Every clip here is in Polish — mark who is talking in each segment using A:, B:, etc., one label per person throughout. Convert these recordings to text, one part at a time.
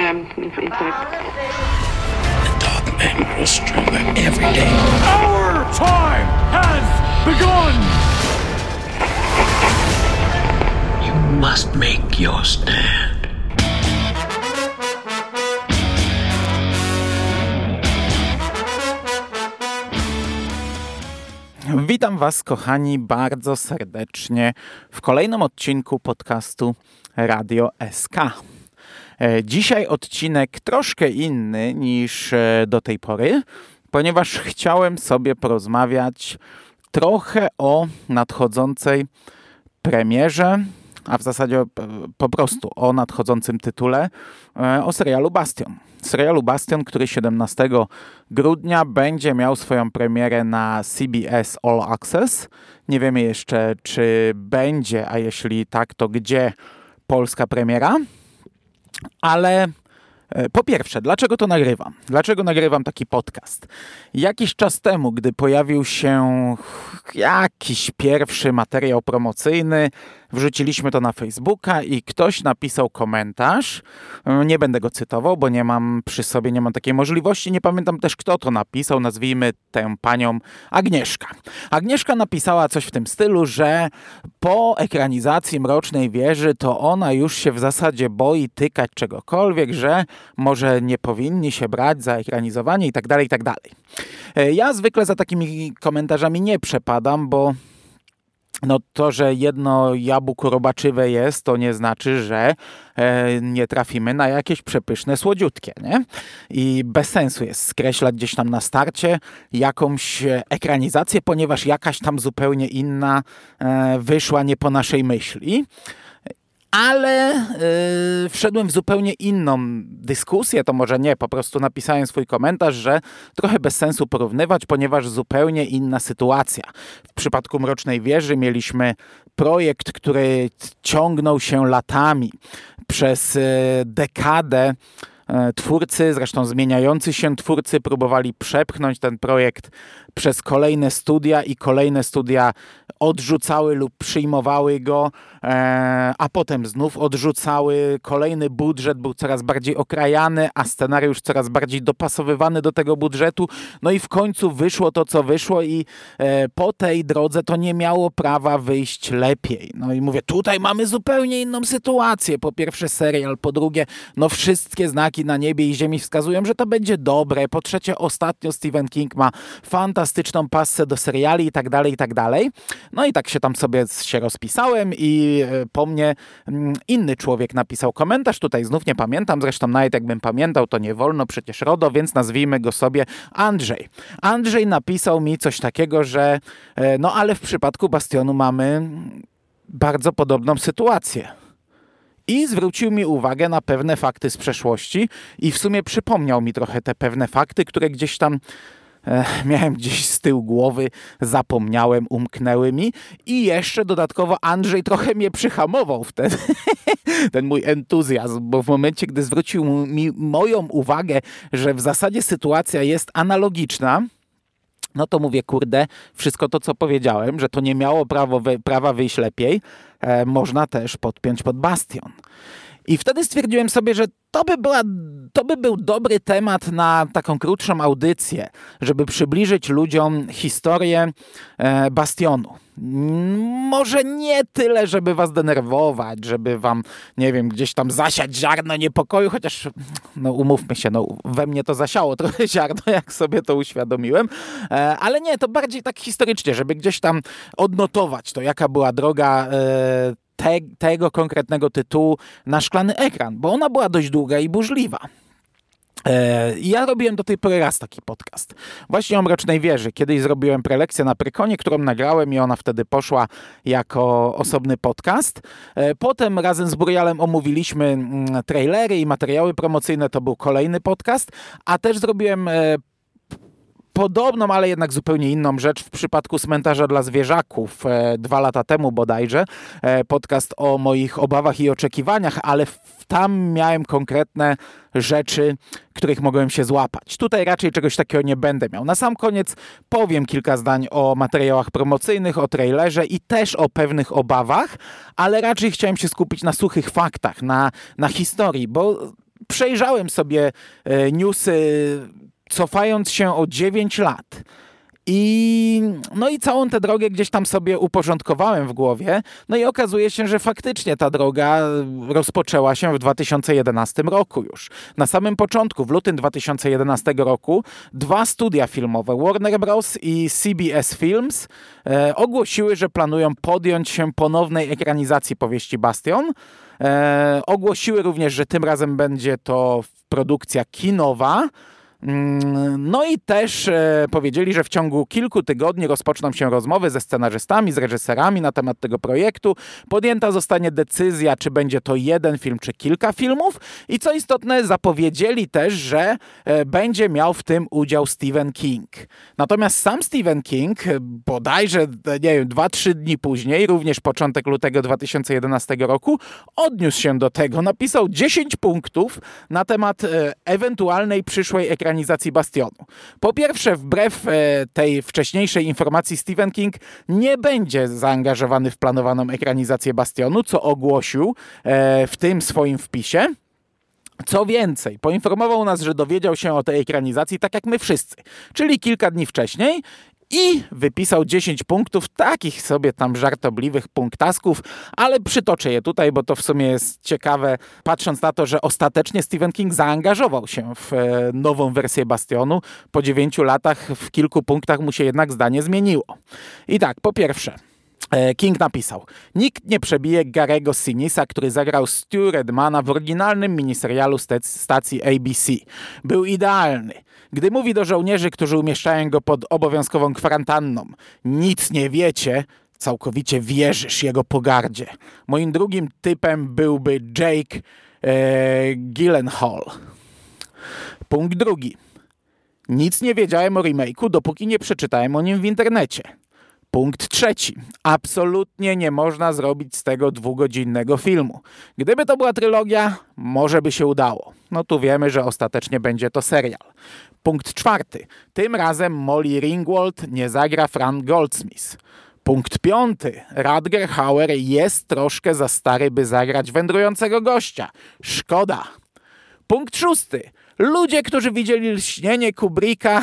A: um.
B: The dog man grows stronger every day.
C: Our time has begun!
B: You must make your stand.
D: Witam Was, kochani, bardzo serdecznie w kolejnym odcinku podcastu Radio SK. E, Dzisiaj odcinek troszkę inny niż e, do tej pory, ponieważ chciałem sobie porozmawiać trochę o nadchodzącej premierze, a w zasadzie po prostu o nadchodzącym tytule, e, o serialu Bastion. Serialu Bastion, który 17 grudnia będzie miał swoją premierę na CBS All Access. Nie wiemy jeszcze, czy będzie, a jeśli tak, to gdzie polska premiera. Ale e, po pierwsze, dlaczego to nagrywam? Dlaczego nagrywam taki podcast? Jakiś czas temu, gdy pojawił się jakiś pierwszy materiał promocyjny, wrzuciliśmy to na Facebooka i ktoś napisał komentarz. E, Nie będę go cytował, bo nie mam przy sobie, nie mam takiej możliwości. Nie pamiętam też, kto to napisał. Nazwijmy tę panią Agnieszka. Agnieszka napisała coś w tym stylu, że po ekranizacji Mrocznej Wieży to ona już się w zasadzie boi tykać czegokolwiek, że może nie powinni się brać za ekranizowanie i tak dalej, i tak dalej. E, Ja zwykle za takimi komentarzami nie przepadam, bo no to, że jedno jabłko robaczywe jest, to nie znaczy, że e, nie trafimy na jakieś przepyszne słodziutkie, nie? I bez sensu jest skreślać gdzieś tam na starcie jakąś ekranizację, ponieważ jakaś tam zupełnie inna e, wyszła nie po naszej myśli ale yy, wszedłem w zupełnie inną dyskusję, to może nie, po prostu napisałem swój komentarz, że trochę bez sensu porównywać, ponieważ zupełnie inna sytuacja. W przypadku Mrocznej Wieży mieliśmy projekt, który ciągnął się latami przez yy, dekadę. E, Twórcy, zresztą zmieniający się twórcy, próbowali przepchnąć ten projekt przez kolejne studia i kolejne studia odrzucały lub przyjmowały go, a potem znów odrzucały. Kolejny budżet był coraz bardziej okrajany, a scenariusz coraz bardziej dopasowywany do tego budżetu. No i w końcu wyszło to, co wyszło, i e, po tej drodze to nie miało prawa wyjść lepiej. No i mówię, tutaj mamy zupełnie inną sytuację. Po pierwsze serial, po drugie, no wszystkie znaki na niebie i ziemi wskazują, że to będzie dobre. Po trzecie, ostatnio Stephen King ma fantastyczną passę do seriali i tak dalej, i tak dalej. No i tak się tam sobie się rozpisałem i e, po mnie mm, inny człowiek napisał komentarz. Tutaj znów nie pamiętam, zresztą nawet jakbym pamiętał, to nie wolno, przecież RODO, więc nazwijmy go sobie Andrzej. Andrzej napisał mi coś takiego, że e, no ale w przypadku Bastionu mamy bardzo podobną sytuację i zwrócił mi uwagę na pewne fakty z przeszłości i w sumie przypomniał mi trochę te pewne fakty, które gdzieś tam miałem gdzieś z tyłu głowy, zapomniałem, umknęły mi i jeszcze dodatkowo Andrzej trochę mnie przyhamował wtedy, ten mój entuzjazm, bo w momencie, gdy zwrócił mi moją uwagę, że w zasadzie sytuacja jest analogiczna, no to mówię, kurde, wszystko to, co powiedziałem, że to nie miało prawo, prawa wyjść lepiej, e, można też podpiąć pod bastion. I wtedy stwierdziłem sobie, że to by, była, to by był dobry temat na taką krótszą audycję, żeby przybliżyć ludziom historię e, Bastionu. Może nie tyle, żeby was denerwować, żeby wam, nie wiem, gdzieś tam zasiać ziarno niepokoju, chociaż, no umówmy się, no we mnie to zasiało trochę ziarno, jak sobie to uświadomiłem, e, ale nie, to bardziej tak historycznie, żeby gdzieś tam odnotować to, jaka była droga e, te, tego konkretnego tytułu na szklany ekran, bo ona była dość długa i burzliwa. E, Ja robiłem do tej pory raz taki podcast. Właśnie o Mrocznej Wieży. Kiedyś zrobiłem prelekcję na Prykonie, którą nagrałem i ona wtedy poszła jako osobny podcast. E, Potem razem z Burialem omówiliśmy mm, trailery i materiały promocyjne. To był kolejny podcast. A też zrobiłem e, podobną, ale jednak zupełnie inną rzecz w przypadku cmentarza dla zwierzaków e, dwa lata temu bodajże. E, podcast o moich obawach i oczekiwaniach, ale tam miałem konkretne rzeczy, których mogłem się złapać. Tutaj raczej czegoś takiego nie będę miał. Na sam koniec powiem kilka zdań o materiałach promocyjnych, o trailerze i też o pewnych obawach, ale raczej chciałem się skupić na suchych faktach, na, na historii, bo przejrzałem sobie e, newsy cofając się o 9 lat. I, no i całą tę drogę gdzieś tam sobie uporządkowałem w głowie. No i okazuje się, że faktycznie ta droga rozpoczęła się w 2011 roku już. Na samym początku, w lutym 2011 roku, dwa studia filmowe, Warner Bros. i CBS Films, e, ogłosiły, że planują podjąć się ponownej ekranizacji powieści Bastion. E, ogłosiły również, że tym razem będzie to produkcja kinowa. Mm, no i też e, powiedzieli, że w ciągu kilku tygodni rozpoczną się rozmowy ze scenarzystami, z reżyserami na temat tego projektu. Podjęta zostanie decyzja, czy będzie to jeden film, czy kilka filmów. I co istotne, zapowiedzieli też, że e, będzie miał w tym udział Stephen King. Natomiast sam Stephen King, e, bodajże, nie wiem, 2-3 dni później, również początek lutego 2011 roku, odniósł się do tego. Napisał 10 punktów na temat ewentualnej przyszłej ekranizacji ekranizacji Bastionu. Po pierwsze, wbrew e, tej wcześniejszej informacji, Stephen King nie będzie zaangażowany w planowaną ekranizację Bastionu, co ogłosił e, w tym swoim wpisie. Co więcej, poinformował nas, że dowiedział się o tej ekranizacji tak jak my wszyscy, czyli kilka dni wcześniej i wypisał 10 punktów, takich sobie tam żartobliwych punktasków, ale przytoczę je tutaj, bo to w sumie jest ciekawe, patrząc na to, że ostatecznie Stephen King zaangażował się w e, nową wersję Bastionu. Po 9 latach w kilku punktach mu się jednak zdanie zmieniło. I tak, po pierwsze, King napisał: Nikt nie przebije Garego Sinisa, który zagrał Stu Redmana w oryginalnym miniserialu stacji ABC. Był idealny. Gdy mówi do żołnierzy, którzy umieszczają go pod obowiązkową kwarantanną, nic nie wiecie, całkowicie wierzysz jego pogardzie. Moim drugim typem byłby Jake e, Gyllenhaal. Punkt drugi. Nic nie wiedziałem o remake'u, dopóki nie przeczytałem o nim w internecie. Punkt trzeci. Absolutnie nie można zrobić z tego dwugodzinnego filmu. Gdyby to była trylogia, może by się udało. No tu wiemy, że ostatecznie będzie to serial. Punkt czwarty. Tym razem Molly Ringwald nie zagra Fran Goldsmith. Punkt piąty. Radger Hauer jest troszkę za stary, by zagrać wędrującego gościa. Szkoda. Punkt szósty. Ludzie, którzy widzieli lśnienie Kubricka,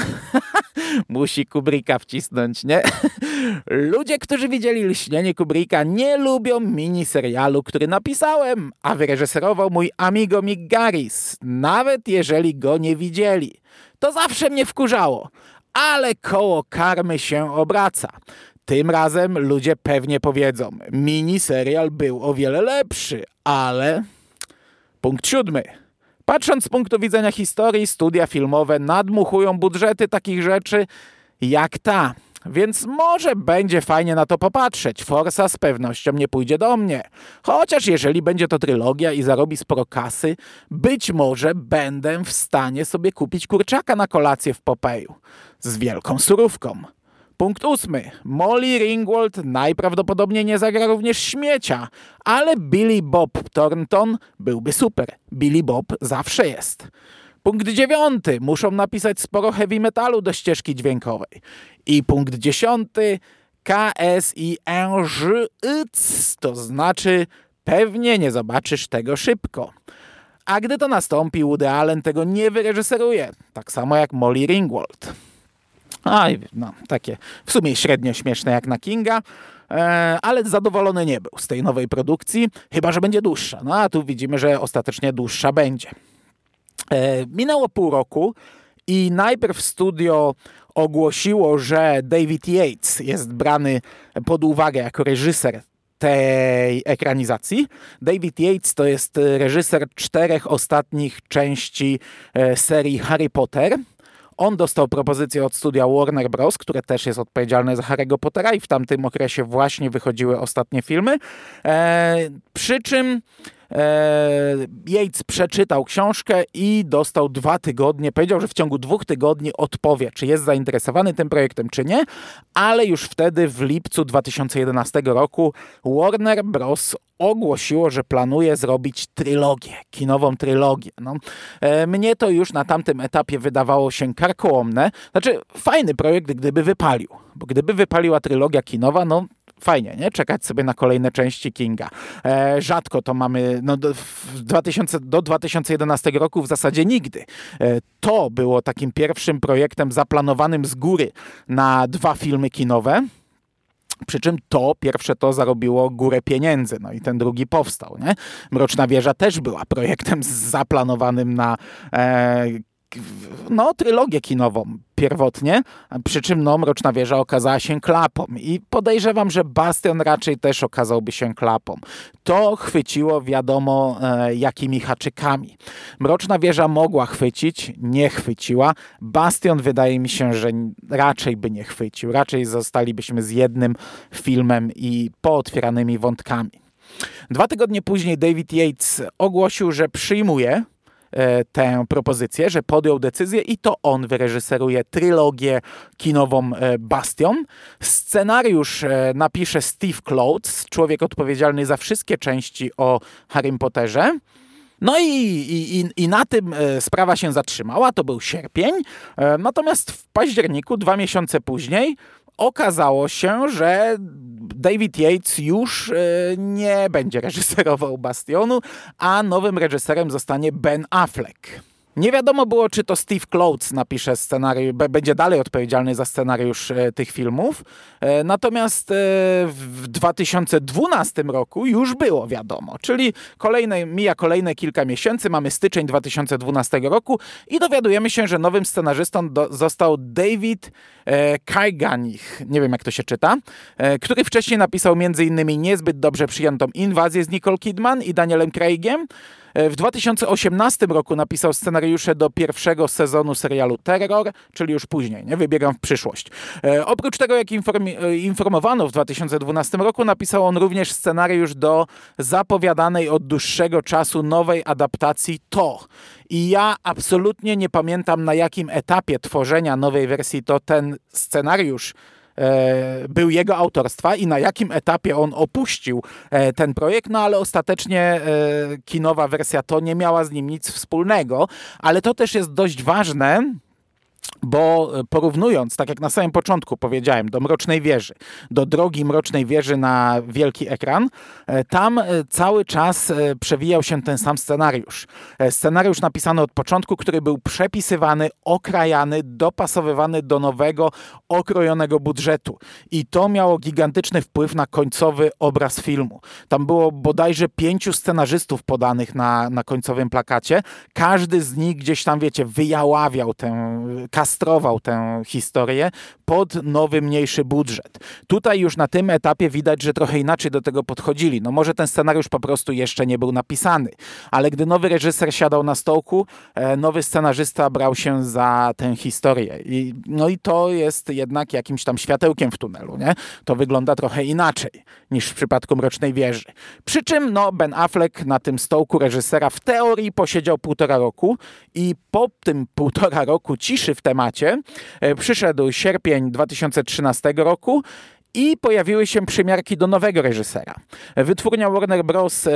D: musi Kubricka wcisnąć, nie? Ludzie, którzy widzieli lśnienie Kubricka, nie lubią miniserialu, który napisałem, a wyreżyserował mój amigo Mick Garris, nawet jeżeli go nie widzieli. To zawsze mnie wkurzało, ale koło karmy się obraca. Tym razem ludzie pewnie powiedzą, miniserial był o wiele lepszy, ale... Punkt siódmy. Patrząc z punktu widzenia historii, studia filmowe nadmuchują budżety takich rzeczy jak ta. Więc może będzie fajnie na to popatrzeć. Forsa z pewnością nie pójdzie do mnie. Chociaż jeżeli będzie to trylogia i zarobi sporo kasy, być może będę w stanie sobie kupić kurczaka na kolację w Popeju. Z wielką surówką. Punkt ósmy. Molly Ringwald najprawdopodobniej nie zagra również śmiecia, ale Billy Bob Thornton byłby super. Billy Bob zawsze jest. Punkt dziewiąty. Muszą napisać sporo heavy metalu do ścieżki dźwiękowej. I punkt dziesiąty. KSING to znaczy pewnie nie zobaczysz tego szybko. A gdy to nastąpi, Woody Allen tego nie wyreżyseruje. Tak samo jak Molly Ringwald. Aj, no, takie w sumie średnio śmieszne jak na Kinga, e, ale zadowolony nie był z tej nowej produkcji, chyba że będzie dłuższa. No a tu widzimy, że ostatecznie dłuższa będzie. E, minęło pół roku i najpierw studio ogłosiło, że David Yates jest brany pod uwagę jako reżyser tej ekranizacji. David Yates to jest reżyser czterech ostatnich części e, serii Harry Potter. On dostał propozycję od studia Warner Bros., które też jest odpowiedzialne za Harry'ego Pottera i w tamtym okresie właśnie wychodziły ostatnie filmy. E, przy czym Yates przeczytał książkę i dostał dwa tygodnie, powiedział, że w ciągu dwóch tygodni odpowie, czy jest zainteresowany tym projektem, czy nie, ale już wtedy w lipcu 2011 roku Warner Bros ogłosiło, że planuje zrobić trylogię, kinową trylogię. No, e, mnie to już na tamtym etapie wydawało się karkołomne. Znaczy, fajny projekt, gdyby wypalił, bo gdyby wypaliła trylogia kinowa, no fajnie, nie? Czekać sobie na kolejne części Kinga. E, rzadko to mamy no, do, 2000, do 2011 roku w zasadzie nigdy. E, to było takim pierwszym projektem zaplanowanym z góry na dwa filmy kinowe. Przy czym to pierwsze to zarobiło górę pieniędzy, no i ten drugi powstał. Nie? Mroczna Wieża też była projektem zaplanowanym na e, no, trylogię kinową pierwotnie, przy czym no, Mroczna Wieża okazała się klapą i podejrzewam, że Bastion raczej też okazałby się klapą. To chwyciło wiadomo e, jakimi haczykami. Mroczna Wieża mogła chwycić, nie chwyciła. Bastion wydaje mi się, że raczej by nie chwycił. Raczej zostalibyśmy z jednym filmem i pootwieranymi wątkami. Dwa tygodnie później David Yates ogłosił, że przyjmuje tę propozycję, że podjął decyzję i to on wyreżyseruje trylogię kinową e, Bastion. Scenariusz e, napisze Steve Kloats, człowiek odpowiedzialny za wszystkie części o Harrym Potterze. No i, i, i, na tym sprawa się zatrzymała, to był sierpień. Natomiast w październiku, dwa miesiące później, okazało się, że David Yates już e, nie będzie reżyserował Bastionu, a nowym reżyserem zostanie Ben Affleck. Nie wiadomo było, czy to Steve Kloats napisze scenariusz, będzie dalej odpowiedzialny za scenariusz e, tych filmów. E, natomiast e, w 2012 roku już było wiadomo, czyli kolejne, mija kolejne kilka miesięcy, mamy styczeń 2012 roku i dowiadujemy się, że nowym scenarzystą do, został David Kajganich, nie wiem jak to się czyta, który wcześniej napisał m.in. niezbyt dobrze przyjętą inwazję z Nicole Kidman i Danielem Craigiem, w 2018 roku napisał scenariusze do pierwszego sezonu serialu Terror, czyli już później, nie? Wybiegam w przyszłość. E, oprócz tego, jak e, informowano w 2012 roku, napisał on również scenariusz do zapowiadanej od dłuższego czasu nowej adaptacji To. I ja absolutnie nie pamiętam na jakim etapie tworzenia nowej wersji To ten scenariusz był jego autorstwa i na jakim etapie on opuścił e, ten projekt, no ale ostatecznie e, kinowa wersja to nie miała z nim nic wspólnego, ale to też jest dość ważne, bo porównując, tak jak na samym początku powiedziałem, do Mrocznej Wieży, do drogi Mrocznej Wieży na wielki ekran, e, tam e, cały czas e, przewijał się ten sam scenariusz. Scenariusz napisany od początku, który był przepisywany, okrajany, dopasowywany do nowego, okrojonego budżetu. I to miało gigantyczny wpływ na końcowy obraz filmu. Tam było bodajże pięciu scenarzystów podanych na, na końcowym plakacie. Każdy z nich gdzieś tam, wiecie, wyjaławiał tę kastrował tę historię pod nowy, mniejszy budżet. Tutaj już na tym etapie widać, że trochę inaczej do tego podchodzili. No może ten scenariusz po prostu jeszcze nie był napisany, ale gdy nowy reżyser siadał na stołku, e, nowy scenarzysta brał się za tę historię. I, no i to jest jednak jakimś tam światełkiem w tunelu, nie? To wygląda trochę inaczej niż w przypadku Mrocznej Wieży. Przy czym no, Ben Affleck na tym stołku reżysera w teorii posiedział półtora roku i po tym półtora roku ciszy w temacie e, przyszedł sierpień 2013 roku i pojawiły się przymiarki do nowego reżysera. Wytwórnia Warner Bros.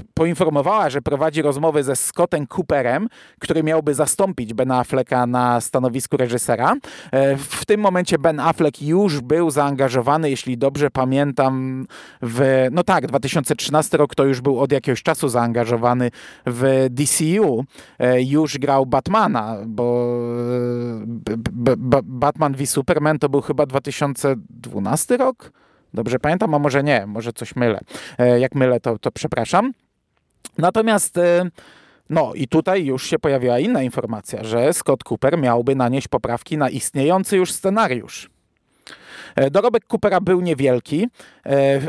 D: E, poinformowała, że prowadzi rozmowy ze Scottem Cooperem, który miałby zastąpić Ben Afflecka na stanowisku reżysera. E, w tym momencie Ben Affleck już był zaangażowany, jeśli dobrze pamiętam, w, no tak, 2013 rok to już był od jakiegoś czasu zaangażowany w DCU. E, już grał Batmana, bo Batman v Superman to był chyba 2012 rok? Dobrze pamiętam, a może nie, może coś mylę. E, jak mylę, to, to przepraszam. Natomiast e, no i tutaj już się pojawiła inna informacja, że Scott Cooper miałby nanieść poprawki na istniejący już scenariusz. E, dorobek Coopera był niewielki,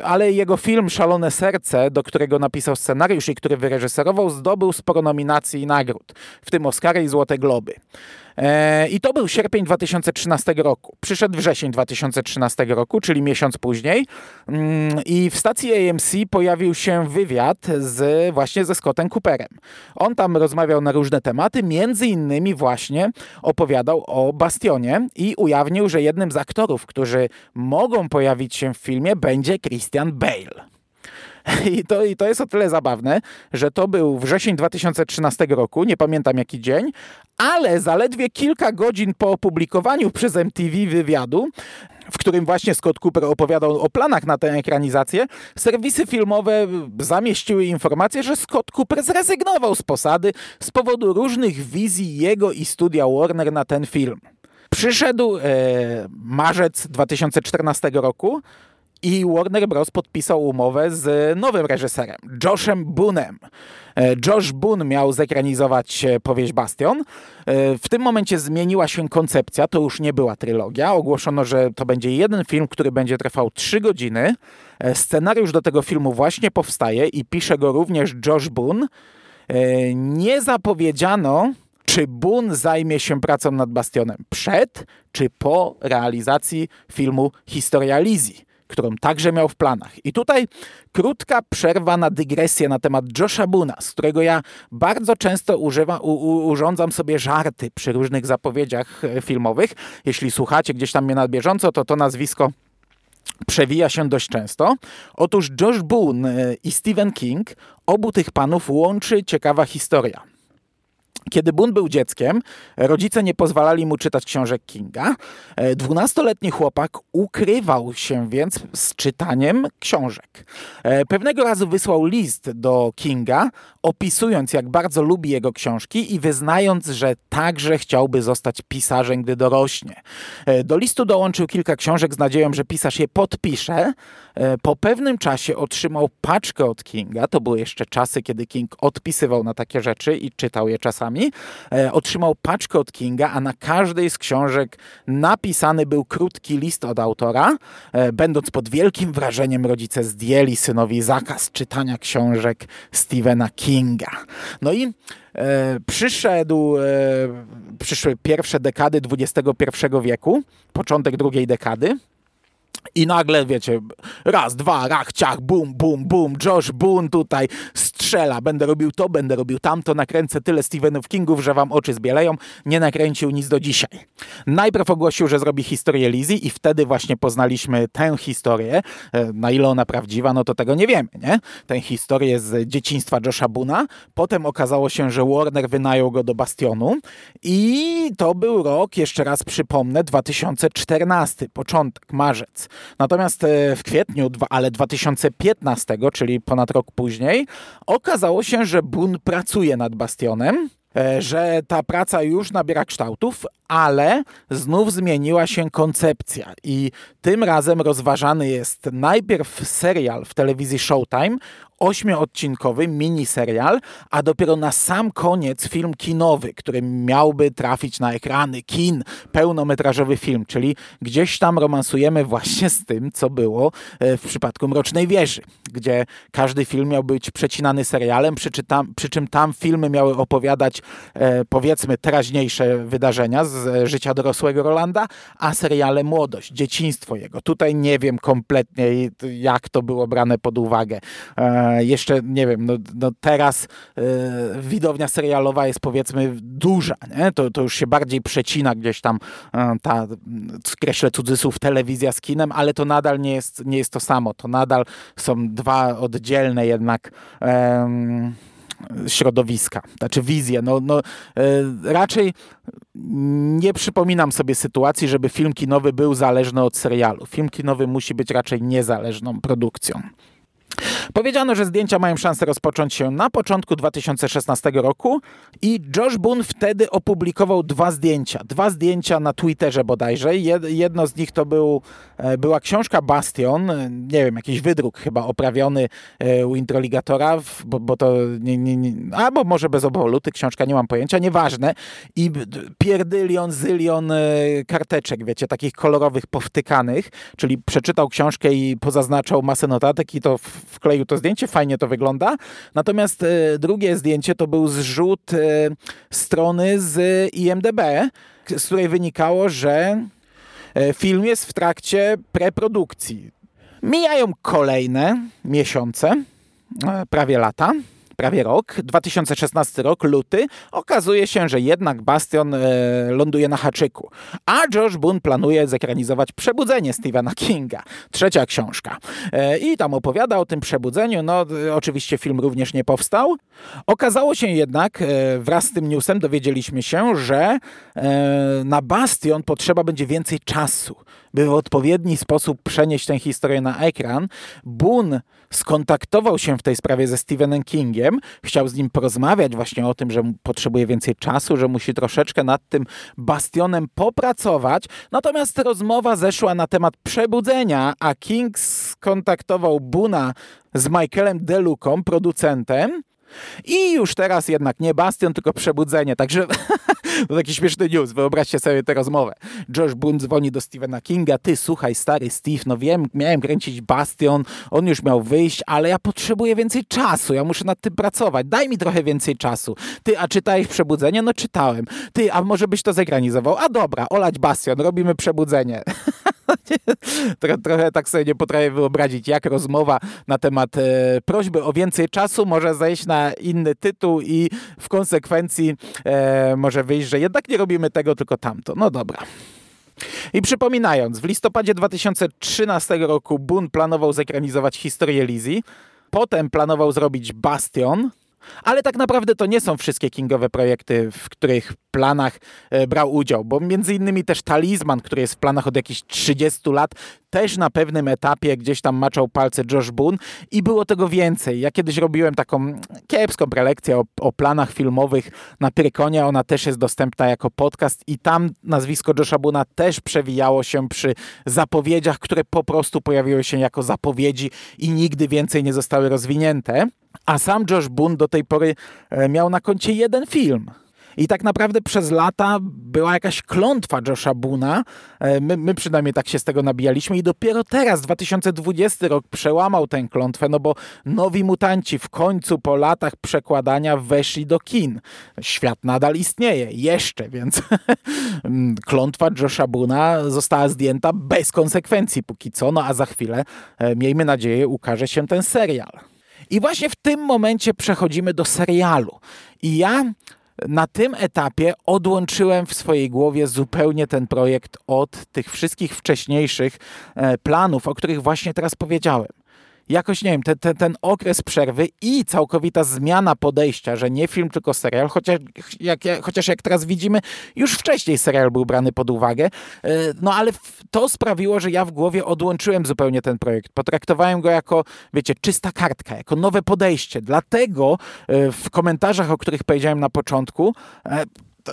D: ale jego film Szalone Serce, do którego napisał scenariusz i który wyreżyserował, zdobył sporo nominacji i nagród, w tym Oscary i Złote Globy. E, I to był sierpień 2013 roku. Przyszedł wrzesień 2013 roku, czyli miesiąc później. Mm, I w stacji AMC pojawił się wywiad z, właśnie ze Scottem Cooperem. On tam rozmawiał na różne tematy, między innymi właśnie opowiadał o Bastionie i ujawnił, że jednym z aktorów, którzy mogą pojawić się w filmie będzie Christian Bale. I to, I to jest o tyle zabawne, że to był wrzesień 2013 roku, nie pamiętam jaki dzień, ale zaledwie kilka godzin po opublikowaniu przez MTV wywiadu, w którym właśnie Scott Cooper opowiadał o planach na tę ekranizację, serwisy filmowe zamieściły informację, że Scott Cooper zrezygnował z posady z powodu różnych wizji jego i studia Warner na ten film. Przyszedł e, marzec 2014 roku i Warner Bros. podpisał umowę z nowym reżyserem, Joshem Boonem. E, Josh Boone miał zekranizować e, powieść Bastion. E, w tym momencie zmieniła się koncepcja, to już nie była trylogia. Ogłoszono, że to będzie jeden film, który będzie trwał 3 godziny. Scenariusz do tego filmu właśnie powstaje i pisze go również Josh Boone. Nie zapowiedziano, czy Boone zajmie się pracą nad Bastionem przed czy po realizacji filmu Historia Lizzie którą także miał w planach. I tutaj krótka przerwa na dygresję na temat Josha Buna, z którego ja bardzo często u, u, urządzam sobie żarty przy różnych zapowiedziach e, filmowych. Jeśli słuchacie gdzieś tam mnie na bieżąco, to to nazwisko przewija się dość często. Otóż Josh Boone e, i Stephen King, obu tych panów łączy ciekawa historia. Kiedy Boone był dzieckiem, rodzice nie pozwalali mu czytać książek Kinga. E, dwunastoletni chłopak ukrywał się więc z czytaniem książek. E, pewnego razu wysłał list do Kinga, opisując jak bardzo lubi jego książki i wyznając, że także chciałby zostać pisarzem, gdy dorośnie. E, do listu dołączył kilka książek z nadzieją, że pisarz je podpisze. Po pewnym czasie otrzymał paczkę od Kinga. To były jeszcze czasy, kiedy King odpisywał na takie rzeczy i czytał je czasami książkami. E, otrzymał paczkę od Kinga, a na każdej z książek napisany był krótki list od autora. E, będąc pod wielkim wrażeniem, rodzice zdjęli synowi zakaz czytania książek Stephena Kinga. No i E, przyszedł, e, przyszły pierwsze dekady XXI wieku, początek drugiej dekady. I nagle, wiecie, raz, dwa, rach, ciach, bum, bum, bum, Josh Boone tutaj strzela, będę robił to, będę robił tamto, nakręcę tyle Stephenów Kingów, że wam oczy zbieleją, nie nakręcił nic do dzisiaj. Najpierw ogłosił, że zrobi historię Lizzie i wtedy właśnie poznaliśmy tę historię, e, na ile ona prawdziwa, no to tego nie wiemy, nie? Tę historię z dzieciństwa Josha Boona. Potem okazało się, że Warner wynajął go do Bastionu i to był rok, jeszcze raz przypomnę, 2014, początek, marzec. Natomiast e, w kwietniu, ale 2015, czyli ponad rok później, okazało się, że Bun pracuje nad Bastionem e, że ta praca już nabiera kształtów, ale znów zmieniła się koncepcja. I tym razem rozważany jest najpierw serial w telewizji Showtime ośmioodcinkowy miniserial, a dopiero na sam koniec film kinowy, który miałby trafić na ekrany kin, pełnometrażowy film, czyli gdzieś tam romansujemy właśnie z tym, co było e, w przypadku Mrocznej Wieży, gdzie każdy film miał być przecinany serialem, przy, tam, przy czym tam filmy miały opowiadać e, powiedzmy teraźniejsze wydarzenia z życia dorosłego Rolanda, a seriale młodość, dzieciństwo jego. Tutaj nie wiem kompletnie jak to było brane pod uwagę. E, jeszcze, nie wiem, no, no teraz e, widownia serialowa jest powiedzmy duża, nie? To, to już się bardziej przecina gdzieś tam e, ta, skreślę cudzysłów, telewizja z kinem, ale to nadal nie jest, nie jest to samo. To nadal są dwa oddzielne jednak środowiska, znaczy wizje. No, no, e, raczej nie przypominam sobie sytuacji, żeby film kinowy był zależny od serialu. Film kinowy musi być raczej niezależną produkcją. Powiedziano, że zdjęcia mają szansę rozpocząć się na początku 2016 roku i Josh Boone wtedy opublikował dwa zdjęcia. Dwa zdjęcia na Twitterze bodajże. Jedno z nich to był, e, była książka Bastion, nie wiem, jakiś wydruk chyba oprawiony e, u Introligatora, bo, bo to nie, nie, nie, albo może bez oboluty książka, nie mam pojęcia, nieważne. I pierdylion, zylion e, karteczek, wiecie, takich kolorowych, powtykanych, czyli przeczytał książkę i pozaznaczał masę notatek i to wkleił to zdjęcie, fajnie to wygląda. Natomiast e, drugie zdjęcie to był zrzut e, strony z IMDB, z której wynikało, że e, film jest w trakcie preprodukcji. Mijają kolejne miesiące, prawie lata prawie rok, 2016 rok, luty, okazuje się, że jednak Bastion e, ląduje na haczyku. A Josh Boone planuje zekranizować Przebudzenie Stephena Kinga, trzecia książka. E, I tam opowiada o tym przebudzeniu. No, oczywiście film również nie powstał. Okazało się jednak, e, wraz z tym newsem dowiedzieliśmy się, że na Bastion potrzeba będzie więcej czasu by w odpowiedni sposób przenieść tę historię na ekran, Boone skontaktował się w tej sprawie ze Stephenem Kingiem, chciał z nim porozmawiać właśnie o tym, że potrzebuje więcej czasu, że musi troszeczkę nad tym bastionem popracować, natomiast rozmowa zeszła na temat przebudzenia, a King skontaktował Buna z Michaelem Delucą, producentem, i już teraz jednak nie Bastion, tylko Przebudzenie. Także to taki śmieszny news. Wyobraźcie sobie tę rozmowę. Josh Boone dzwoni do Stephena Kinga. Ty, słuchaj, stary Steve, no wiem, miałem kręcić Bastion, on już miał wyjść, ale ja potrzebuję więcej czasu. Ja muszę nad tym pracować. Daj mi trochę więcej czasu. Ty, a czytałeś Przebudzenie? No czytałem. Ty, a może byś to zegranizował? A dobra, olać Bastion, robimy Przebudzenie. trochę tak sobie nie potrafię wyobrazić, jak rozmowa na temat e, prośby o więcej czasu może zejść na inny tytuł i w konsekwencji e, może wyjść, że jednak nie robimy tego, tylko tamto. No dobra. I przypominając, w listopadzie 2013 roku Boone planował zekranizować historię Lizzie, potem planował zrobić Bastion, ale tak naprawdę to nie są wszystkie Kingowe projekty, w których planach e, brał udział, bo między innymi też Talizman, który jest w planach od jakichś 30 lat, też na pewnym etapie gdzieś tam maczał palce Josh Boone i było tego więcej. Ja kiedyś robiłem taką kiepską prelekcję o, o planach filmowych na Prykonie, ona też jest dostępna jako podcast i tam nazwisko Josha Boona też przewijało się przy zapowiedziach, które po prostu pojawiły się jako zapowiedzi i nigdy więcej nie zostały rozwinięte. A sam Josh Boone do tej pory e, miał na koncie jeden film. I tak naprawdę przez lata była jakaś klątwa Josha Buna. E, my, my, przynajmniej tak się z tego nabijaliśmy i dopiero teraz, 2020 rok, przełamał tę klątwę, no bo nowi mutanci w końcu po latach przekładania weszli do kin. Świat nadal istnieje, jeszcze, więc klątwa Josha Buna została zdjęta bez konsekwencji póki co, no a za chwilę, e, miejmy nadzieję, ukaże się ten serial. I właśnie w tym momencie przechodzimy do serialu. I ja na tym etapie odłączyłem w swojej głowie zupełnie ten projekt od tych wszystkich wcześniejszych e, planów, o których właśnie teraz powiedziałem jakoś, nie wiem, ten, ten, ten okres przerwy i całkowita zmiana podejścia, że nie film, tylko serial, chociaż jak, chociaż jak teraz widzimy, już wcześniej serial był brany pod uwagę, e, no ale to sprawiło, że ja w głowie odłączyłem zupełnie ten projekt. Potraktowałem go jako, wiecie, czysta kartka, jako nowe podejście. Dlatego e, w komentarzach, o których powiedziałem na początku, e,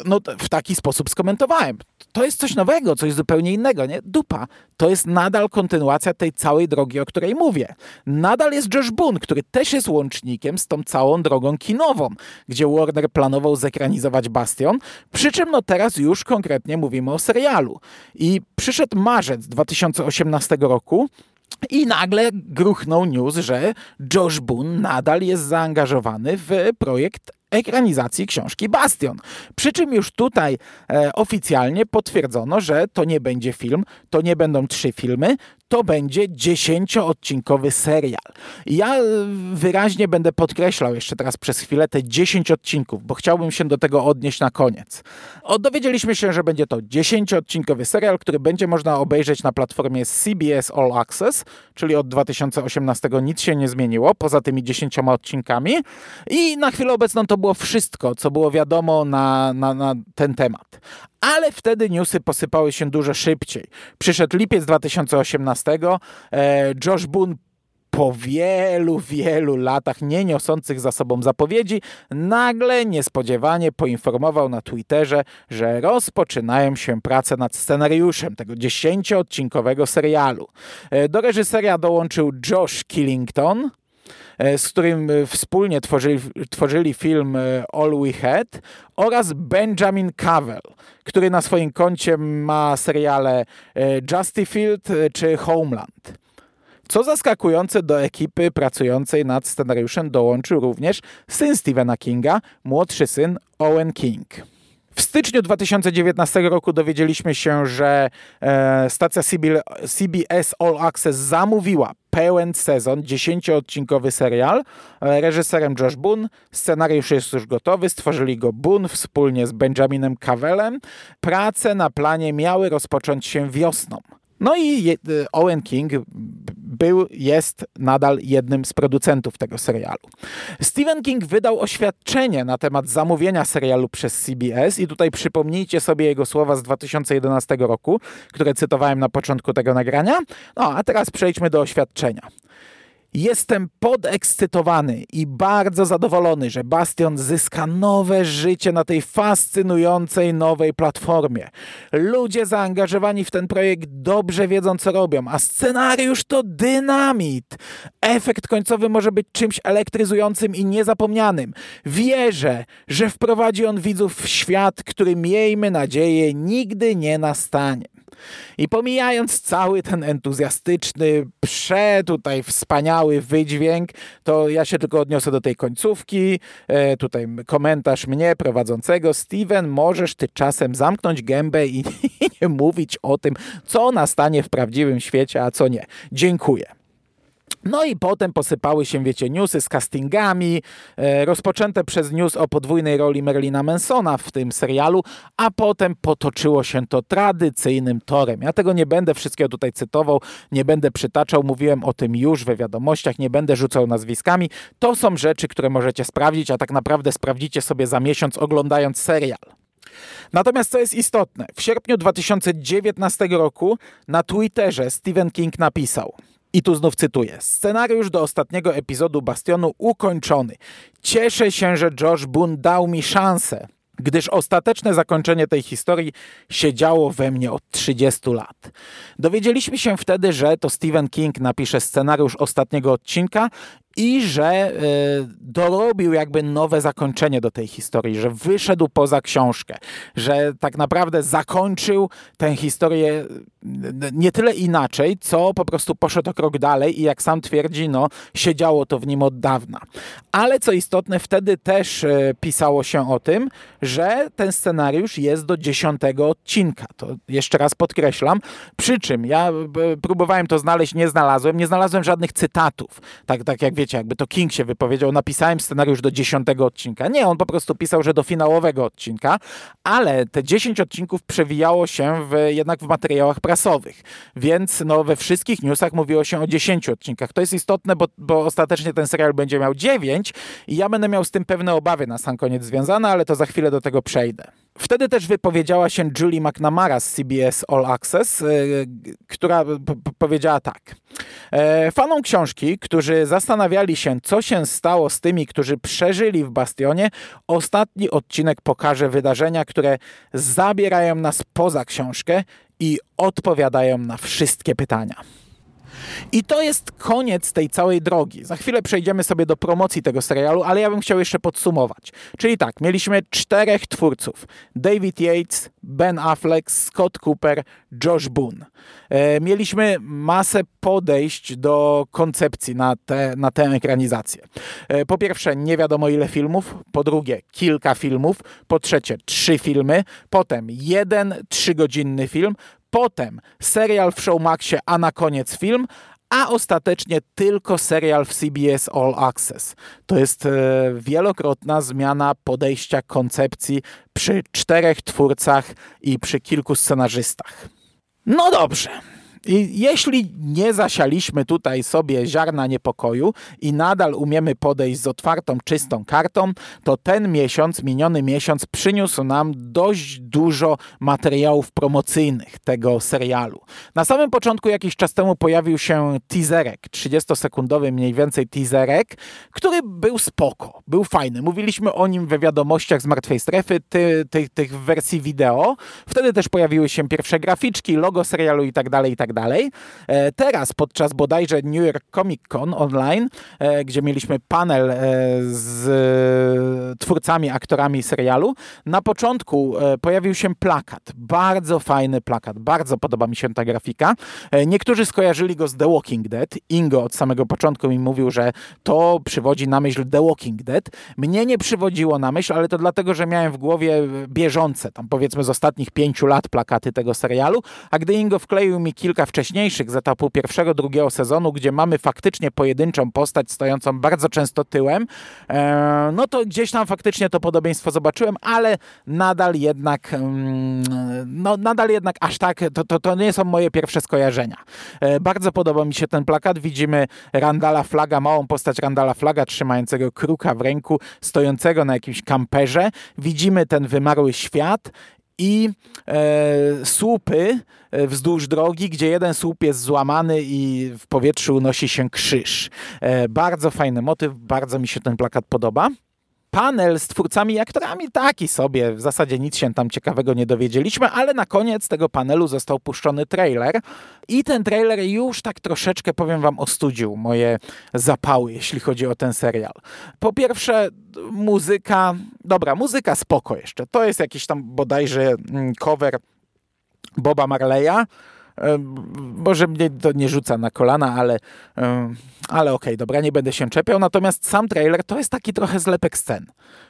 D: no, w taki sposób skomentowałem. To jest coś nowego, coś zupełnie innego, nie? Dupa. To jest nadal kontynuacja tej całej drogi, o której mówię. Nadal jest Josh Boone, który też jest łącznikiem z tą całą drogą kinową, gdzie Warner planował zekranizować Bastion, przy czym no teraz już konkretnie mówimy o serialu. I przyszedł marzec 2018 roku, i nagle gruchnął news, że Josh Boone nadal jest zaangażowany w projekt ekranizacji książki Bastion. Przy czym już tutaj e, oficjalnie potwierdzono, że to nie będzie film, to nie będą trzy filmy, to będzie dziesięcioodcinkowy serial. Ja e, wyraźnie będę podkreślał jeszcze teraz przez chwilę te 10 odcinków, bo chciałbym się do tego odnieść na koniec. O, dowiedzieliśmy się, że będzie to dziesięcioodcinkowy serial, który będzie można obejrzeć na platformie CBS All Access, czyli od 2018 nic się nie zmieniło, poza tymi 10 odcinkami. I na chwilę obecną to było wszystko, co było wiadomo na, na, na ten temat. Ale wtedy newsy posypały się dużo szybciej. Przyszedł lipiec 2018, e, Josh Boone po wielu, wielu latach nie niosących za sobą zapowiedzi, nagle niespodziewanie poinformował na Twitterze, że rozpoczynają się prace nad scenariuszem tego dziesięcioodcinkowego serialu. E, do reżyseria dołączył Josh Killington, z którym e, wspólnie tworzyli, tworzyli film e, All We Had oraz Benjamin Cavell, który na swoim koncie ma seriale Justified czy Homeland. Co zaskakujące, do ekipy pracującej nad scenariuszem dołączył również syn Stephena Kinga, młodszy syn Owen King. W styczniu 2019 roku dowiedzieliśmy się, że e, stacja CBS All Access zamówiła pełen sezon, dziesięcioodcinkowy serial. E, reżyserem Josh Boone. Scenariusz jest już gotowy. Stworzyli go Boone wspólnie z Benjaminem Cavellem. Prace na planie miały rozpocząć się wiosną. No i Owen King był, jest nadal jednym z producentów tego serialu. Stephen King wydał oświadczenie na temat zamówienia serialu przez CBS i tutaj przypomnijcie sobie jego słowa z 2011 roku, które cytowałem na początku tego nagrania. No a teraz przejdźmy do oświadczenia. Jestem podekscytowany i bardzo zadowolony, że Bastion zyska nowe życie na tej fascynującej nowej platformie. Ludzie zaangażowani w ten projekt dobrze wiedzą, co robią, a scenariusz to dynamit. Efekt końcowy może być czymś elektryzującym i niezapomnianym. Wierzę, że wprowadzi on widzów w świat, który miejmy nadzieję nigdy nie nastanie. I pomijając cały ten entuzjastyczny, prze tutaj wspaniały wydźwięk, to ja się tylko odniosę do tej końcówki. E, tutaj komentarz mnie prowadzącego. Steven, możesz ty czasem zamknąć gębę i nie mówić o tym, co nastanie w prawdziwym świecie, a co nie. Dziękuję. No i potem posypały się, wiecie, newsy z castingami, e, rozpoczęte przez news o podwójnej roli Merlina Mansona w tym serialu, a potem potoczyło się to tradycyjnym torem. Ja tego nie będę wszystkiego tutaj cytował, nie będę przytaczał, mówiłem o tym już we wiadomościach, nie będę rzucał nazwiskami. To są rzeczy, które możecie sprawdzić, a tak naprawdę sprawdzicie sobie za miesiąc oglądając serial. Natomiast co jest istotne, w sierpniu 2019 roku na Twitterze Stephen King napisał i tu znów cytuję. Scenariusz do ostatniego epizodu Bastionu ukończony. Cieszę się, że Josh Boone dał mi szansę, gdyż ostateczne zakończenie tej historii siedziało we mnie od 30 lat. Dowiedzieliśmy się wtedy, że to Stephen King napisze scenariusz ostatniego odcinka i że y, dorobił jakby nowe zakończenie do tej historii, że wyszedł poza książkę, że tak naprawdę zakończył tę historię e, nie tyle inaczej, co po prostu poszedł o krok dalej i jak sam twierdzi, no siedziało to w nim od dawna. Ale co istotne, wtedy też y, pisało się o tym, że ten scenariusz jest do dziesiątego odcinka. To jeszcze raz podkreślam. Przy czym ja próbowałem to znaleźć, nie znalazłem, nie znalazłem żadnych cytatów. Tak, tak jak wiecie, wiecie, jakby to King się wypowiedział, napisałem scenariusz do dziesiątego odcinka. Nie, on po prostu pisał, że do finałowego odcinka, ale te dziesięć odcinków przewijało się w, jednak w materiałach prasowych, więc no, we wszystkich newsach mówiło się o dziesięciu odcinkach. To jest istotne, bo, bo ostatecznie ten serial będzie miał dziewięć i ja będę miał z tym pewne obawy na sam koniec związane, ale to za chwilę do tego przejdę. Wtedy też wypowiedziała się Julie McNamara z CBS All Access, y, która powiedziała tak. E, fanom książki, którzy zastanawiali się, co się stało z tymi, którzy przeżyli w Bastionie, ostatni odcinek pokaże wydarzenia, które zabierają nas poza książkę i odpowiadają na wszystkie pytania. I to jest koniec tej całej drogi. Za chwilę przejdziemy sobie do promocji tego serialu, ale ja bym chciał jeszcze podsumować. Czyli tak, mieliśmy czterech twórców. David Yates, Ben Affleck, Scott Cooper, Josh Boone. E, mieliśmy masę podejść do koncepcji na, te, na tę ekranizację. E, po pierwsze, nie wiadomo ile filmów. Po drugie, kilka filmów. Po trzecie, trzy filmy. Potem jeden trzygodzinny film potem serial w Showmaxie, a na koniec film, a ostatecznie tylko serial w CBS All Access. To jest e, wielokrotna zmiana podejścia koncepcji przy czterech twórcach i przy kilku scenarzystach. No dobrze. I jeśli nie zasialiśmy tutaj sobie ziarna niepokoju i nadal umiemy podejść z otwartą, czystą kartą, to ten miesiąc, miniony miesiąc, przyniósł nam dość dużo materiałów promocyjnych tego serialu. Na samym początku, jakiś czas temu, pojawił się teaserek, 30-sekundowy mniej więcej teaserek, który był spoko, był fajny. Mówiliśmy o nim we wiadomościach z Martwej Strefy, ty, ty, tych wersji wideo. Wtedy też pojawiły się pierwsze graficzki, logo serialu i tak dalej, i tak tak dalej. E, teraz podczas bodajże New York Comic Con online, e, gdzie mieliśmy panel e, z twórcami, aktorami serialu, na początku pojawił się plakat. Bardzo fajny plakat. Bardzo podoba mi się ta grafika. Niektórzy skojarzyli go z The Walking Dead. Ingo od samego początku mi mówił, że to przywodzi na myśl The Walking Dead. Mnie nie przywodziło na myśl, ale to dlatego, że miałem w głowie bieżące, tam powiedzmy z ostatnich pięciu lat plakaty tego serialu, a gdy Ingo wkleił mi kilka wcześniejszych z etapu pierwszego, drugiego sezonu, gdzie mamy faktycznie pojedynczą postać stojącą bardzo często tyłem, e, no to gdzieś tam faktycznie to podobieństwo zobaczyłem, ale nadal jednak mm, no nadal jednak aż tak, to, to, to nie są moje pierwsze skojarzenia. E, bardzo podoba mi się ten plakat, widzimy Randala Flaga, małą postać Randala Flaga trzymającego kruka w ręku, stojącego na jakimś kamperze, widzimy ten wymarły świat i e, słupy e, wzdłuż drogi, gdzie jeden słup jest złamany i w powietrzu unosi się krzyż. E, bardzo fajny motyw, bardzo mi się ten plakat podoba panel z twórcami i aktorami taki sobie, w zasadzie nic się tam ciekawego nie dowiedzieliśmy, ale na koniec tego panelu został puszczony trailer i ten trailer już tak troszeczkę, powiem wam, ostudził moje zapały, jeśli chodzi o ten serial. Po pierwsze, muzyka, dobra, muzyka spoko jeszcze, to jest jakiś tam bodajże mm, cover Boba Marleya, może mnie to nie rzuca na kolana, ale, ale okej, okay, dobra, nie będę się czepiał. Natomiast sam trailer to jest taki trochę zlepek scen.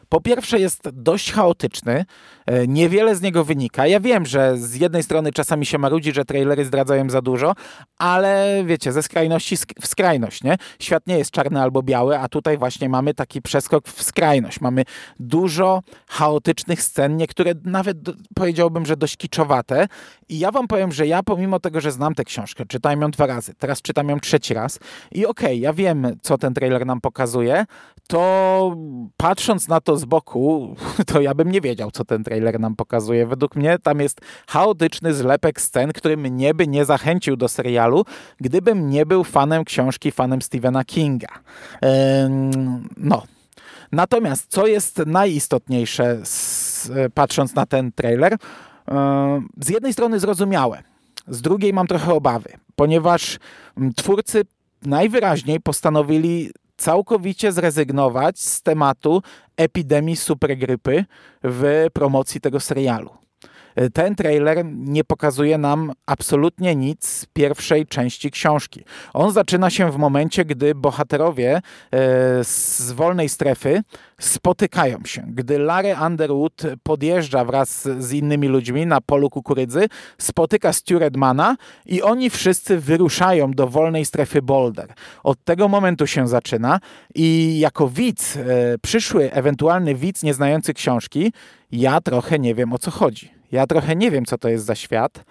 D: Po pierwsze jest dość chaotyczny, e, niewiele z niego wynika. Ja wiem, że z jednej strony czasami się marudzi, że trailery zdradzają za dużo, ale wiecie, ze skrajności w skrajność, nie? Świat nie jest czarny albo biały, a tutaj właśnie mamy taki przeskok w skrajność. Mamy dużo chaotycznych scen, niektóre nawet powiedziałbym, że dość kiczowate. I ja wam powiem, że ja pomimo tego, że znam tę książkę, czytałem ją dwa razy, teraz czytam ją trzeci raz i okej, okay, ja wiem, co ten trailer nam pokazuje, to patrząc na to z boku, to ja bym nie wiedział, co ten trailer nam pokazuje. Według mnie tam jest chaotyczny zlepek scen, który mnie by nie zachęcił do serialu, gdybym nie był fanem książki, fanem Stephena Kinga. no. Natomiast co jest najistotniejsze, patrząc na ten trailer, z jednej strony zrozumiałe, z drugiej mam trochę obawy, ponieważ twórcy najwyraźniej postanowili całkowicie zrezygnować z tematu epidemii supergrypy w promocji tego serialu. Ten trailer nie pokazuje nam absolutnie nic z pierwszej części książki. On zaczyna się w momencie, gdy bohaterowie e, z wolnej strefy spotykają się. Gdy Larry Underwood podjeżdża wraz z innymi ludźmi na polu kukurydzy, spotyka Stu Redmana i oni wszyscy wyruszają do wolnej strefy Boulder. Od tego momentu się zaczyna i jako widz, e, przyszły ewentualny widz nieznający książki, ja trochę nie wiem o co chodzi. Ja trochę nie wiem, co to jest za świat,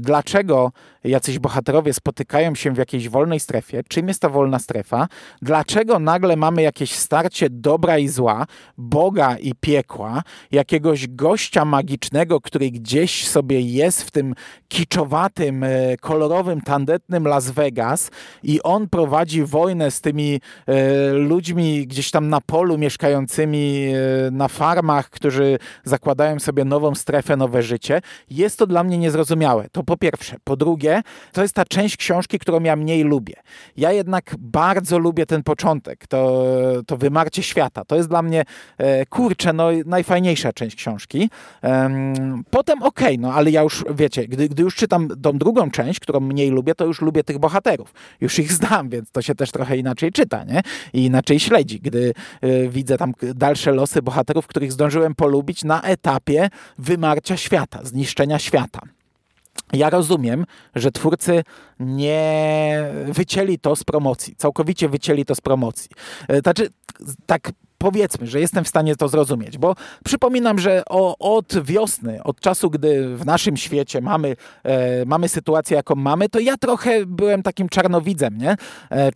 D: dlaczego jacyś bohaterowie spotykają się w jakiejś wolnej strefie, czym jest ta wolna strefa, dlaczego nagle mamy jakieś starcie dobra i zła, Boga i piekła, jakiegoś gościa magicznego, który gdzieś sobie jest w tym kiczowatym, e, kolorowym, tandetnym Las Vegas i on prowadzi wojnę z tymi e, ludźmi gdzieś tam na polu mieszkającymi na farmach, którzy zakładają sobie nową strefę, nowe życie, jest to dla mnie niezrozumiałe. To po pierwsze. Po drugie, to jest ta część książki, którą ja mniej lubię. Ja jednak bardzo lubię ten początek, to, to wymarcie świata. To jest dla mnie, e, kurczę, no, najfajniejsza część książki. Potem okej, okay, no ale ja już, wiecie, gdy, gdy już czytam tą drugą część, którą mniej lubię, to już lubię tych bohaterów. Już ich znam, więc to się też trochę inaczej czyta, nie? I inaczej śledzi, gdy y, widzę tam dalsze losy bohaterów, których zdążyłem polubić na etapie wymarcia świata, zniszczenia świata. Ja rozumiem, że twórcy nie wycięli to z promocji, całkowicie wycięli to z promocji. E, znaczy, tak powiedzmy, że jestem w stanie to zrozumieć, bo przypominam, że o, od wiosny, od czasu, gdy w naszym świecie mamy, e, mamy sytuację, jaką mamy, to ja trochę byłem takim czarnowidzem, nie? E,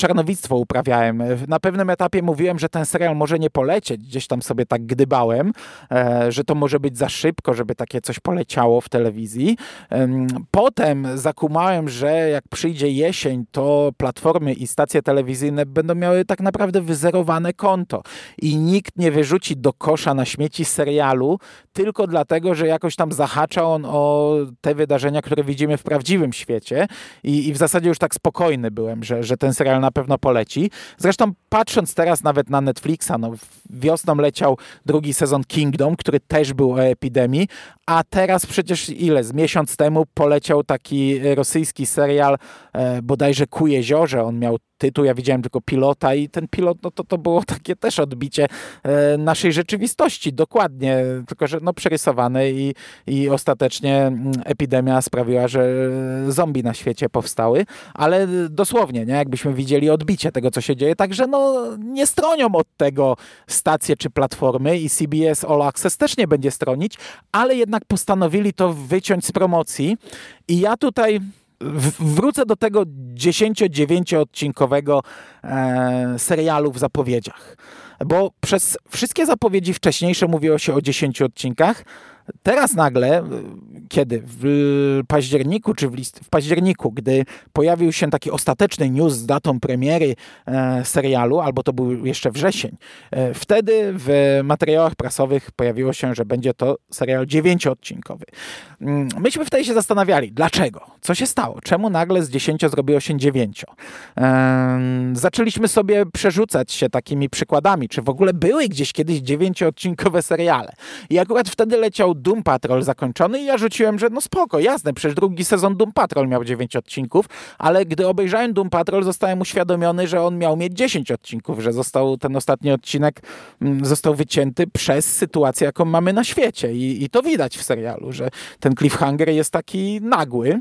D: uprawiałem. Na pewnym etapie mówiłem, że ten serial może nie polecieć, gdzieś tam sobie tak gdybałem, e, że to może być za szybko, żeby takie coś poleciało w telewizji. E, potem zakumałem, że jak przyjdzie jesień, to platformy i stacje telewizyjne będą miały tak naprawdę wyzerowane konto i nikt nie wyrzuci do kosza na śmieci serialu tylko dlatego, że jakoś tam zahacza on o te wydarzenia, które widzimy w prawdziwym świecie i, i w zasadzie już tak spokojny byłem, że, że ten serial na pewno poleci. Zresztą patrząc teraz nawet na Netflixa, no wiosną leciał drugi sezon Kingdom, który też był o epidemii, a teraz przecież ile? Z miesiąc temu poleciał taki rosyjski serial e, bodajże Ku jeziorze. On miał tytuł, ja widziałem tylko pilota i ten pilot, no to, to było takie też odbicie e, naszej rzeczywistości, dokładnie, tylko że no przerysowane i, i ostatecznie mm, epidemia sprawiła, że zombie na świecie powstały, ale dosłownie, nie, jakbyśmy widzieli odbicie tego, co się dzieje, także no nie stronią od tego stacje czy platformy i CBS All Access też nie będzie stronić, ale jednak postanowili to wyciąć z promocji i ja tutaj wrócę do tego 10-9 odcinkowego e, serialu w zapowiedziach. Bo przez wszystkie zapowiedzi wcześniejsze mówiło się o 10 odcinkach, Teraz nagle, kiedy w październiku, czy w, list, w październiku, gdy pojawił się taki ostateczny news z datą premiery e, serialu, albo to był jeszcze wrzesień, e, wtedy w materiałach prasowych pojawiło się, że będzie to serial dziewięcioodcinkowy. Mm, myśmy wtedy się zastanawiali, dlaczego? Co się stało? Czemu nagle z 10 zrobiło się 9? E, zaczęliśmy sobie przerzucać się takimi przykładami, czy w ogóle były gdzieś kiedyś dziewięcioodcinkowe seriale. I akurat wtedy leciał Doom Patrol zakończony i ja rzuciłem, że no spoko, jasne, przecież drugi sezon Doom Patrol miał 9 odcinków, ale gdy obejrzałem Doom Patrol zostałem uświadomiony, że on miał mieć 10 odcinków, że został ten ostatni odcinek mm, został wycięty przez sytuację, jaką mamy na świecie i, i to widać w serialu, że ten cliffhanger jest taki nagły.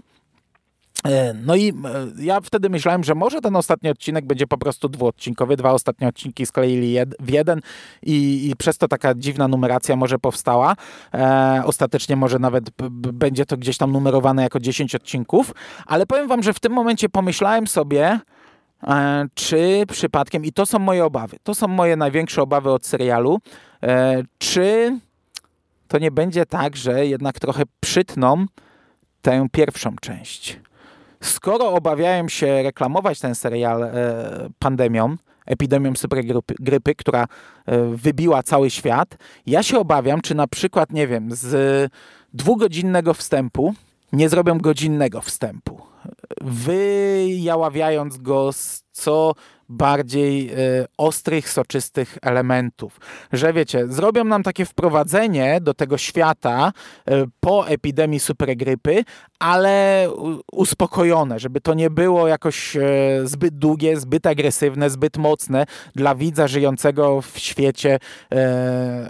D: E, no i e, ja wtedy myślałem, że może ten ostatni odcinek będzie po prostu dwuodcinkowy, dwa ostatnie odcinki skleili jed, w jeden i, i, przez to taka dziwna numeracja może powstała. E, ostatecznie może nawet będzie to gdzieś tam numerowane jako 10 odcinków, ale powiem wam, że w tym momencie pomyślałem sobie, e, czy przypadkiem, i to są moje obawy, to są moje największe obawy od serialu, e, czy to nie będzie tak, że jednak trochę przytną tę pierwszą część skoro obawiają się reklamować ten serial e, pandemią, epidemią supergrypy, która e, wybiła cały świat, ja się obawiam, czy na przykład, nie wiem, z dwugodzinnego wstępu nie zrobią godzinnego wstępu, wyjaławiając go z co bardziej y, ostrych, soczystych elementów. Że wiecie, zrobią nam takie wprowadzenie do tego świata y, po epidemii supergrypy, ale uspokojone, żeby to nie było jakoś y, zbyt długie, zbyt agresywne, zbyt mocne dla widza żyjącego w świecie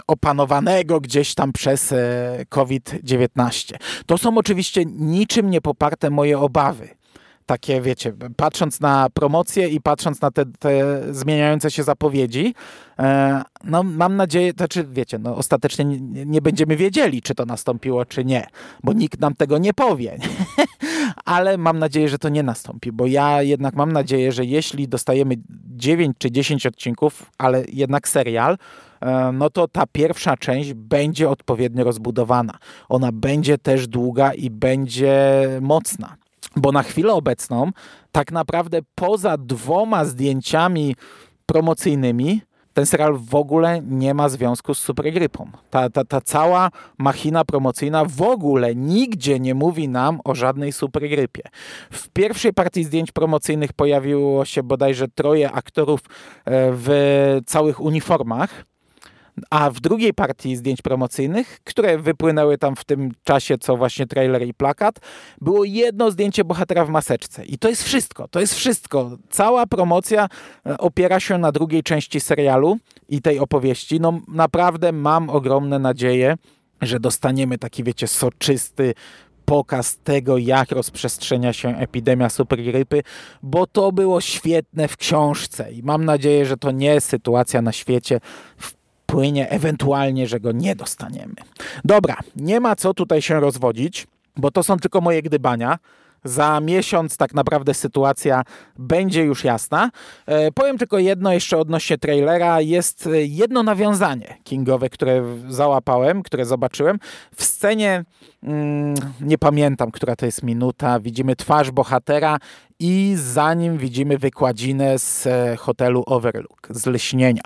D: opanowanego gdzieś tam przez COVID-19. To są oczywiście niczym nie poparte moje obawy takie, wiecie, patrząc na promocję i patrząc na te, te zmieniające się zapowiedzi, e, no mam nadzieję, znaczy, wiecie, no ostatecznie nie, nie, będziemy wiedzieli, czy to nastąpiło, czy nie, bo nikt nam tego nie powie. Ale mam nadzieję, że to nie nastąpi, bo ja jednak mam nadzieję, że jeśli dostajemy 9 czy 10 odcinków, ale jednak serial, e, no to ta pierwsza część będzie odpowiednio rozbudowana. Ona będzie też długa i będzie mocna. Bo na chwilę obecną, tak naprawdę poza dwoma zdjęciami promocyjnymi, ten serial w ogóle nie ma związku z supergrypą. Ta, ta, ta cała machina promocyjna w ogóle nigdzie nie mówi nam o żadnej supergrypie. W pierwszej partii zdjęć promocyjnych pojawiło się bodajże troje aktorów e, w całych uniformach a w drugiej partii zdjęć promocyjnych, które wypłynęły tam w tym czasie, co właśnie trailer i plakat, było jedno zdjęcie bohatera w maseczce. I to jest wszystko. To jest wszystko. Cała promocja e, opiera się na drugiej części serialu i tej opowieści. No naprawdę mam ogromne nadzieje, że dostaniemy taki, wiecie, soczysty, pokaz tego, jak rozprzestrzenia się epidemia supergrypy, bo to było świetne w książce i mam nadzieję, że to nie sytuacja na świecie w płynie, ewentualnie, że go nie dostaniemy. Dobra, nie ma co tutaj się rozwodzić, bo to są tylko moje gdybania. Za miesiąc tak naprawdę sytuacja będzie już jasna. E, powiem tylko jedno jeszcze odnośnie trailera. Jest e, jedno nawiązanie kingowe, które załapałem, które zobaczyłem. W scenie, mm, nie pamiętam, która to jest minuta, widzimy twarz bohatera i zanim widzimy wykładzinę z e, hotelu Overlook, z lśnienia.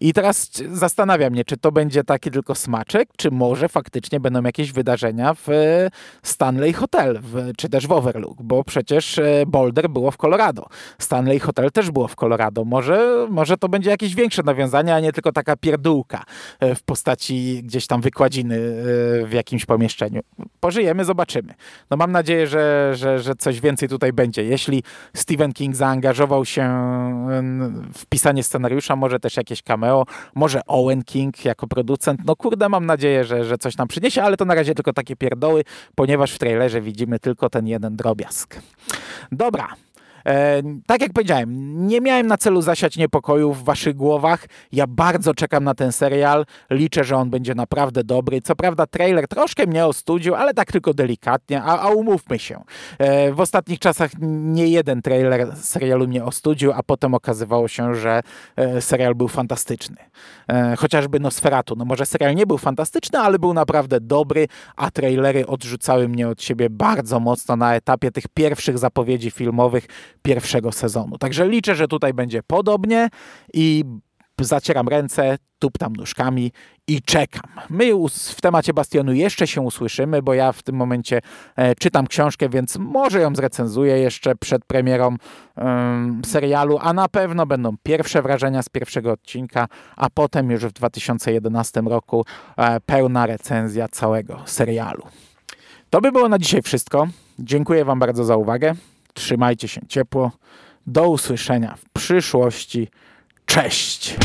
D: I teraz zastanawiam mnie, czy to będzie taki tylko smaczek, czy może faktycznie będą jakieś wydarzenia w e, Stanley Hotel, w, czy też w Overlook, bo przecież e, Boulder było w Colorado. Stanley Hotel też było w Colorado. Może, może to będzie jakieś większe nawiązanie, a nie tylko taka pierdółka w postaci gdzieś tam wykładziny w jakimś pomieszczeniu. Pożyjemy, zobaczymy. No mam nadzieję, że, że, że coś więcej tutaj będzie. Jeśli Stephen King zaangażował się w pisanie scenariusza, może też jakieś cameo, może Owen King jako producent. No kurde, mam nadzieję, że, że coś nam przyniesie, ale to na razie tylko takie pierdoły, ponieważ w trailerze widzimy tylko ten jeden drobiazg. Dobra, tak jak powiedziałem, nie miałem na celu zasiać niepokoju w waszych głowach. Ja bardzo czekam na ten serial. Liczę, że on będzie naprawdę dobry. Co prawda trailer troszkę mnie ostudził, ale tak tylko delikatnie, a, a umówmy się. E, w ostatnich czasach nie jeden trailer serialu mnie ostudził, a potem okazywało się, że e, serial był fantastyczny. Chociażby Nosferatu. No może serial nie był fantastyczny, ale był naprawdę dobry, a trailery odrzucały mnie od siebie bardzo mocno na etapie tych pierwszych zapowiedzi filmowych pierwszego sezonu. Także liczę, że tutaj będzie podobnie i zacieram ręce, tuptam nóżkami i czekam. My w temacie Bastionu jeszcze się usłyszymy, bo ja w tym momencie e, czytam książkę, więc może ją zrecenzuję jeszcze przed premierą serialu, a na pewno będą pierwsze wrażenia z pierwszego odcinka, a potem już w 2011 roku e, pełna recenzja całego serialu. To by było na dzisiaj wszystko. Dziękuję Wam bardzo za uwagę. Trzymajcie się ciepło. Do usłyszenia w przyszłości. Cześć!